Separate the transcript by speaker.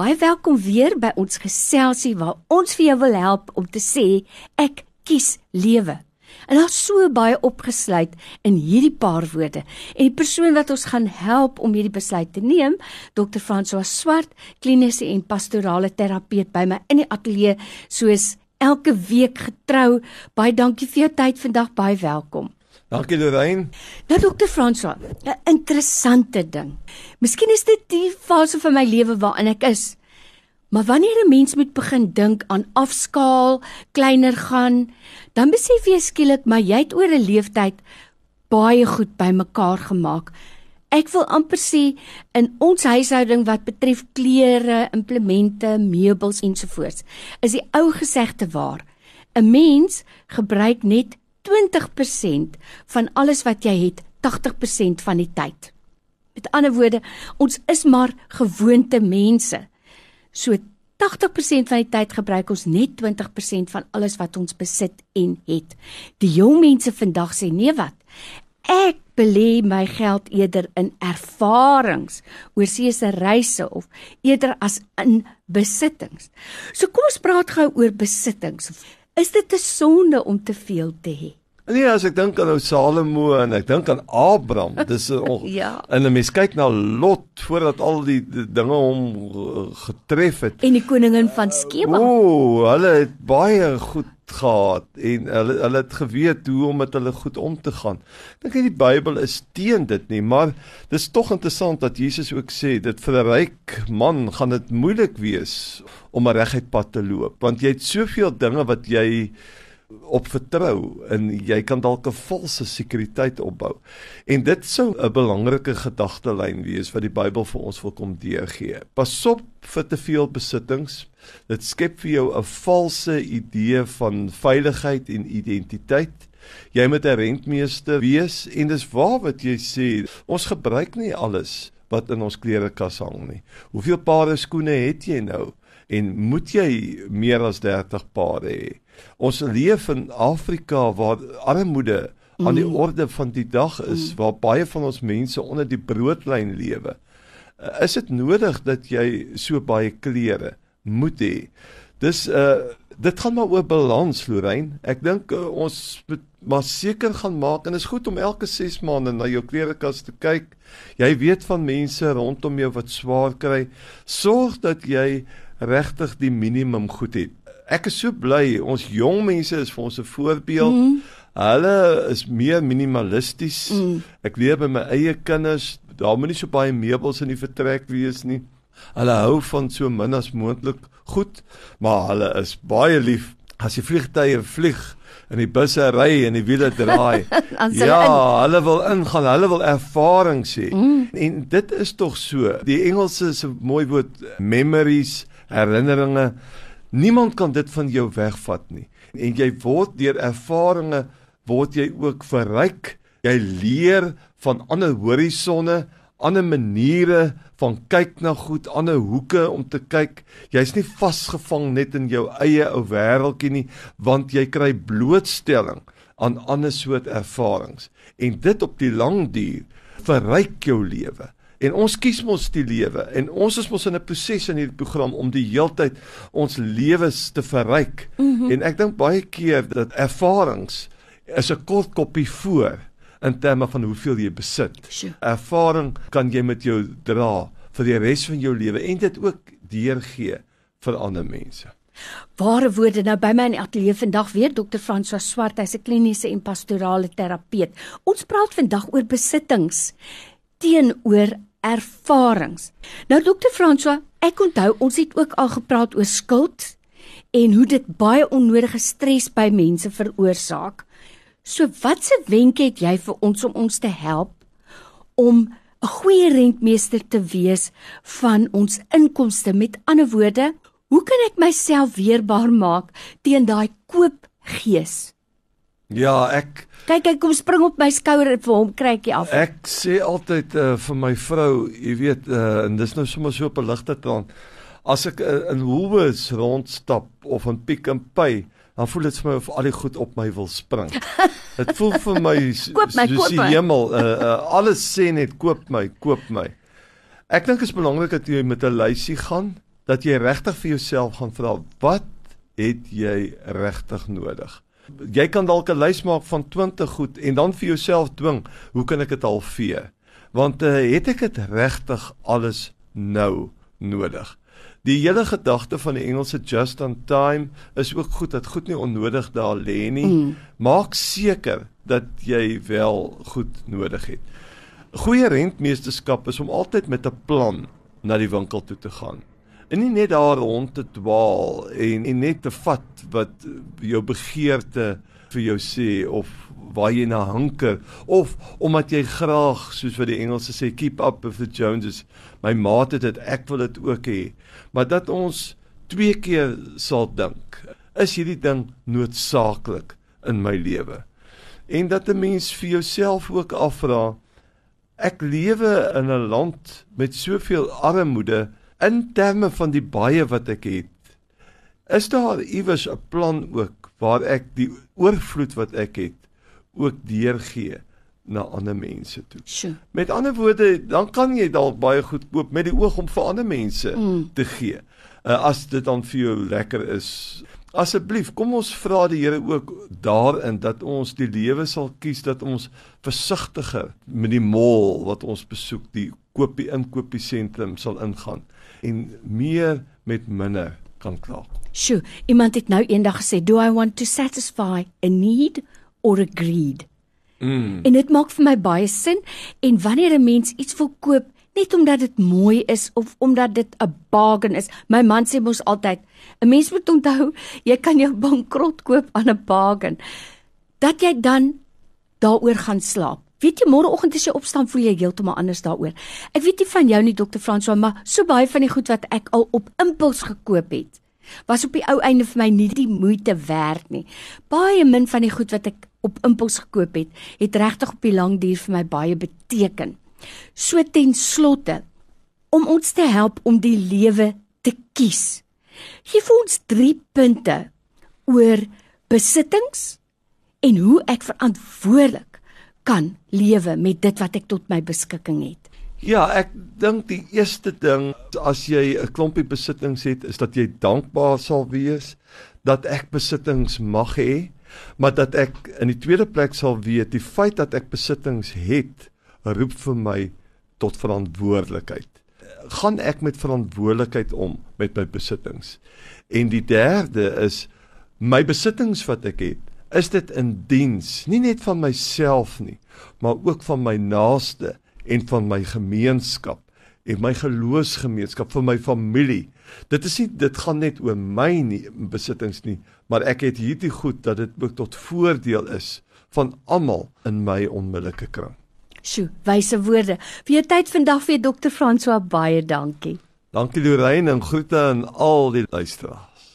Speaker 1: Baie welkom weer by ons geselsie waar ons vir jou wil help om te sê ek kies lewe. En daar's so baie opgesluit in hierdie paar woorde. En die persoon wat ons gaan help om hierdie besluit te neem, Dr. François Swart, kliniese en pastorale terapeut by my in die ateljee soos elke week getrou. Baie dankie vir jou tyd vandag, baie welkom.
Speaker 2: Dankie Lorraine.
Speaker 1: Nou Dr. François, 'n interessante ding. Miskien is dit die fase van my lewe waarin ek is. Maar wanneer 'n mens moet begin dink aan afskaal, kleiner gaan, dan besef jy skielik maar jy het oor 'n leeftyd baie goed bymekaar gemaak. Ek wil amper sê in ons huishouding wat betref klere, implemente, meubels ensovoorts, is die ou gesegde waar. 'n Mens gebruik net 20% van alles wat jy het 80% van die tyd. Met ander woorde, ons is maar gewoonte mense. So 80% van die tyd gebruik ons net 20% van alles wat ons besit en het. Die jong mense vandag sê nee wat? Ek belê my geld eerder in ervarings, oorsese reise of eerder as in besittings. So kom ons praat gou oor besittings. Is dit 'n sonde om te veel te hê?
Speaker 2: Nee, as ek dink aan ou Salomo en ek dink aan Abraham, dis 'n
Speaker 1: ja.
Speaker 2: En 'n mens kyk na Lot voordat al die, die dinge hom getref het.
Speaker 1: En die koningin van Skeba.
Speaker 2: O, hulle het baie goed gehad en hulle hulle het geweet hoe om met hulle goed om te gaan. Dink jy die Bybel is teen dit nie, maar dis tog interessant dat Jesus ook sê dit vir 'n ryk man gaan dit moeilik wees om 'n reguit pad te loop, want jy het soveel dinge wat jy op vertrou en jy kan dalk 'n valse sekuriteit opbou. En dit sou 'n belangrike gedagtelyn wees wat die Bybel vir ons wil kom deurgee. Pasop vir te veel besittings. Dit skep vir jou 'n valse idee van veiligheid en identiteit. Jy moet 'n rentmeester wees en dis waar wat jy sê. Ons gebruik nie alles wat in ons klerekas hang nie. Hoeveel pare skoene het jy nou? En moet jy meer as 30 pare hê? Ons leef in Afrika waar armoede mm. aan die mm. orde van die dag is, mm. waar baie van ons mense onder die broodlyn lewe. Uh, is dit nodig dat jy so baie klere moet hê? Dis uh dit gaan maar oor balans, Lorraine. Ek dink uh, ons moet maar seker gaan maak en is goed om elke 6 maande na jou klerekas te kyk. Jy weet van mense rondom jou wat swaar kry. Sorg dat jy regtig die minimum goed het ek is so bly ons jong mense is vir ons 'n voorbeeld. Mm. Hulle is meer minimalisties. Mm. Ek leer by my eie kinders, daar moet nie so baie meubels in die vertrek wees nie. Hulle hou van so min as moontlik goed, maar hulle is baie lief as die vliegtye vlieg en die busse ry en die wiele draai. ja, hulle wil ingaan, hulle wil ervaring sê. Mm. En dit is tog so. Die Engelse se mooi woord memories, herinneringe Niemand kan dit van jou wegvat nie. En jy word deur ervarings word jy ook verryk. Jy leer van ander horisonne, ander maniere van kyk na goed, ander hoeke om te kyk. Jy's nie vasgevang net in jou eie ou wêreldjie nie, want jy kry blootstelling aan ander soort ervarings. En dit op die lang duur verryk jou lewe. En ons kies mos die lewe en ons is mos in 'n proses in hierdie program om die heeltyd ons lewens te verryk. Mm -hmm. En ek dink baie keer dat ervarings is 'n kort koppie voor in terme van hoeveel jy besit. Sure. Ervaring kan jy met jou dra vir die res van jou lewe en dit ook deurgee vir ander mense.
Speaker 1: Ware woorde nou by my in die ateljee vandag weer Dr. François Swart, hy's 'n kliniese en pastorale terapeut. Ons praat vandag oor besittings teenoor ervarings. Nou dokter François, ek onthou ons het ook al gepraat oor skuld en hoe dit baie onnodige stres by mense veroorsaak. So watse wenke het jy vir ons om ons te help om 'n goeie rentmeester te wees van ons inkomste? Met ander woorde, hoe kan ek myself weerbaar maak teen daai koopgees?
Speaker 2: Ja, ek
Speaker 1: kyk ek kom spring op my skouer vir hom krykie af.
Speaker 2: Ek sê altyd uh, vir my vrou, jy weet, uh, en dis nou sommer so op 'n ligte toon. As ek uh, in Woolworths rondstap of in Pick n Pay, dan voel dit vir my of al die goed op my wil spring. Dit voel vir my
Speaker 1: koop my, soos
Speaker 2: die hemel, uh, uh, alles sê net koop my, koop my. Ek dink dit is belangrik dat jy met 'n lysie gaan dat jy regtig vir jouself gaan vra wat het jy regtig nodig? Jy kan dalk 'n lys maak van 20 goed en dan vir jouself dwing, hoe kan ek dit halveer? Want uh, het ek dit regtig alles nou nodig? Die hele gedagte van die Engelse just on time is ook goed dat goed nie onnodig daar lê nie. Mm. Maak seker dat jy wel goed nodig het. Goeie rentmeesterskap is om altyd met 'n plan na die winkel toe te gaan. En nie net daar rond te dwaal en, en net te vat wat jou begeerte vir jou sê of waar jy na hanker of omdat jy graag soos wat die Engelse sê keep up with the Joneses. My maat het dit ek wil dit ook hê. Maar dat ons twee keer sal dink is hierdie ding noodsaaklik in my lewe. En dat 'n mens vir jouself ook afvra ek lewe in 'n land met soveel armoede in terme van die baie wat ek het is daar iewers 'n plan ook waar ek die oorvloed wat ek het ook deurgee na ander mense toe.
Speaker 1: Sure.
Speaker 2: Met ander woorde, dan kan jy dalk baie goed koop met die oog om vir ander mense mm. te gee. Uh, as dit dan vir jou lekker is. Asseblief, kom ons vra die Here ook daarin dat ons die lewe sal kies dat ons versigtiger met die mall wat ons besoek, die koopie inkopie sentrum sal ingaan en meer met minder kan klaar.
Speaker 1: Sjoe, iemand het nou eendag gesê, "Do I want to satisfy a need or a greed?" Mm. En dit maak vir my baie sin en wanneer 'n mens iets wil koop net omdat dit mooi is of omdat dit 'n bargain is. My man sê mos altyd, 'n mens moet onthou, jy kan jou bankrot koop aan 'n bargain. Dat jy dan daaroor gaan slaap. Weet jy môreoggend as jy opstaan voel jy heeltemal anders daaroor. Ek weet nie van jou nie dokter Franswa, maar so baie van die goed wat ek al op impuls gekoop het, was op die ou einde vir my nie die moeite werd nie. Baie min van die goed wat ek op impuls gekoop het, het regtig op die lang duur vir my baie beteken. So ten slotte om ons te help om die lewe te kies. Gee vir ons 3 punte oor besittings en hoe ek verantwoordelik kan lewe met dit wat ek tot my beskikking het.
Speaker 2: Ja, ek dink die eerste ding as jy 'n klompie besittings het, is dat jy dankbaar sal wees dat ek besittings mag hê, maar dat ek in die tweede plek sal weet die feit dat ek besittings het, roep vir my tot verantwoordelikheid. Gaan ek met verantwoordelikheid om met my besittings? En die derde is my besittings wat ek het, is dit in diens nie net van myself nie, maar ook van my naaste en van my gemeenskap en my geloofsgemeenskap vir my familie. Dit is nie dit gaan net oor my nie besittings nie, maar ek het hierdie goed dat dit ook tot voordeel is van almal in my onmiddellike kring.
Speaker 1: Sjoe, wyse woorde. Vir jou tyd vandag vir Dr. François baie dankie.
Speaker 2: Dankie Lorraine en groete aan al die luisteraars.